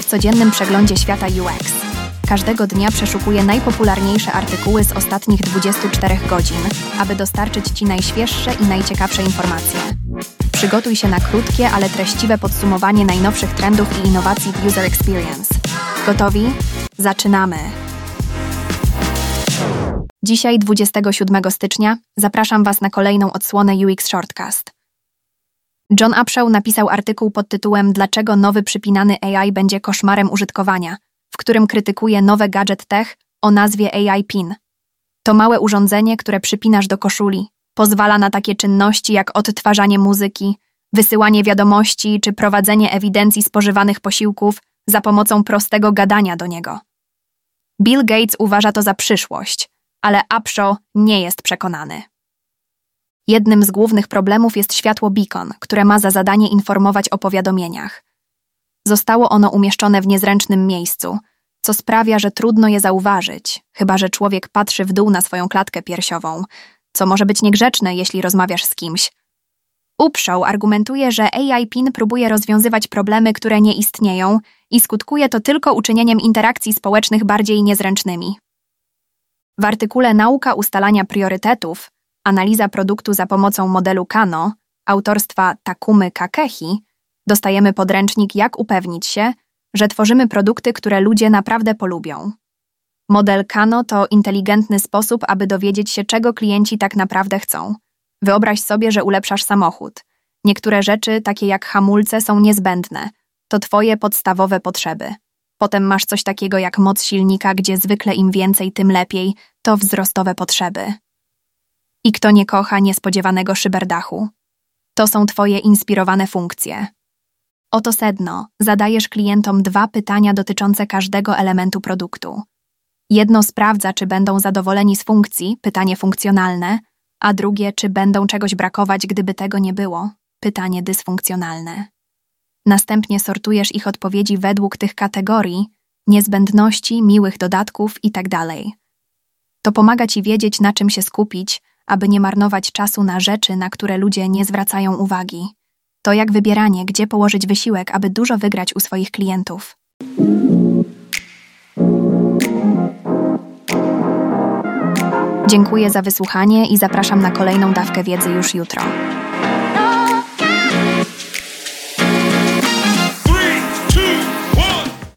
W codziennym przeglądzie świata UX. Każdego dnia przeszukuję najpopularniejsze artykuły z ostatnich 24 godzin, aby dostarczyć Ci najświeższe i najciekawsze informacje. Przygotuj się na krótkie, ale treściwe podsumowanie najnowszych trendów i innowacji w User Experience. Gotowi? Zaczynamy! Dzisiaj, 27 stycznia, zapraszam Was na kolejną odsłonę UX Shortcast. John Upshaw napisał artykuł pod tytułem Dlaczego nowy przypinany AI będzie koszmarem użytkowania, w którym krytykuje nowe gadget tech o nazwie AI Pin. To małe urządzenie, które przypinasz do koszuli. Pozwala na takie czynności jak odtwarzanie muzyki, wysyłanie wiadomości czy prowadzenie ewidencji spożywanych posiłków za pomocą prostego gadania do niego. Bill Gates uważa to za przyszłość, ale Upshaw nie jest przekonany. Jednym z głównych problemów jest światło beacon, które ma za zadanie informować o powiadomieniach. Zostało ono umieszczone w niezręcznym miejscu, co sprawia, że trudno je zauważyć, chyba że człowiek patrzy w dół na swoją klatkę piersiową, co może być niegrzeczne, jeśli rozmawiasz z kimś. Upshaw argumentuje, że AI PIN próbuje rozwiązywać problemy, które nie istnieją i skutkuje to tylko uczynieniem interakcji społecznych bardziej niezręcznymi. W artykule Nauka ustalania priorytetów Analiza produktu za pomocą modelu Kano autorstwa Takumy Kakehi dostajemy podręcznik Jak upewnić się, że tworzymy produkty, które ludzie naprawdę polubią. Model Kano to inteligentny sposób, aby dowiedzieć się, czego klienci tak naprawdę chcą. Wyobraź sobie, że ulepszasz samochód. Niektóre rzeczy, takie jak hamulce, są niezbędne. To twoje podstawowe potrzeby. Potem masz coś takiego jak moc silnika, gdzie zwykle im więcej, tym lepiej, to wzrostowe potrzeby. I kto nie kocha niespodziewanego szyberdachu? To są Twoje inspirowane funkcje. Oto sedno. Zadajesz klientom dwa pytania dotyczące każdego elementu produktu. Jedno sprawdza, czy będą zadowoleni z funkcji, pytanie funkcjonalne, a drugie, czy będą czegoś brakować, gdyby tego nie było, pytanie dysfunkcjonalne. Następnie sortujesz ich odpowiedzi według tych kategorii, niezbędności, miłych dodatków itd. Tak to pomaga Ci wiedzieć, na czym się skupić, aby nie marnować czasu na rzeczy, na które ludzie nie zwracają uwagi. To jak wybieranie, gdzie położyć wysiłek, aby dużo wygrać u swoich klientów. Dziękuję za wysłuchanie i zapraszam na kolejną dawkę wiedzy już jutro.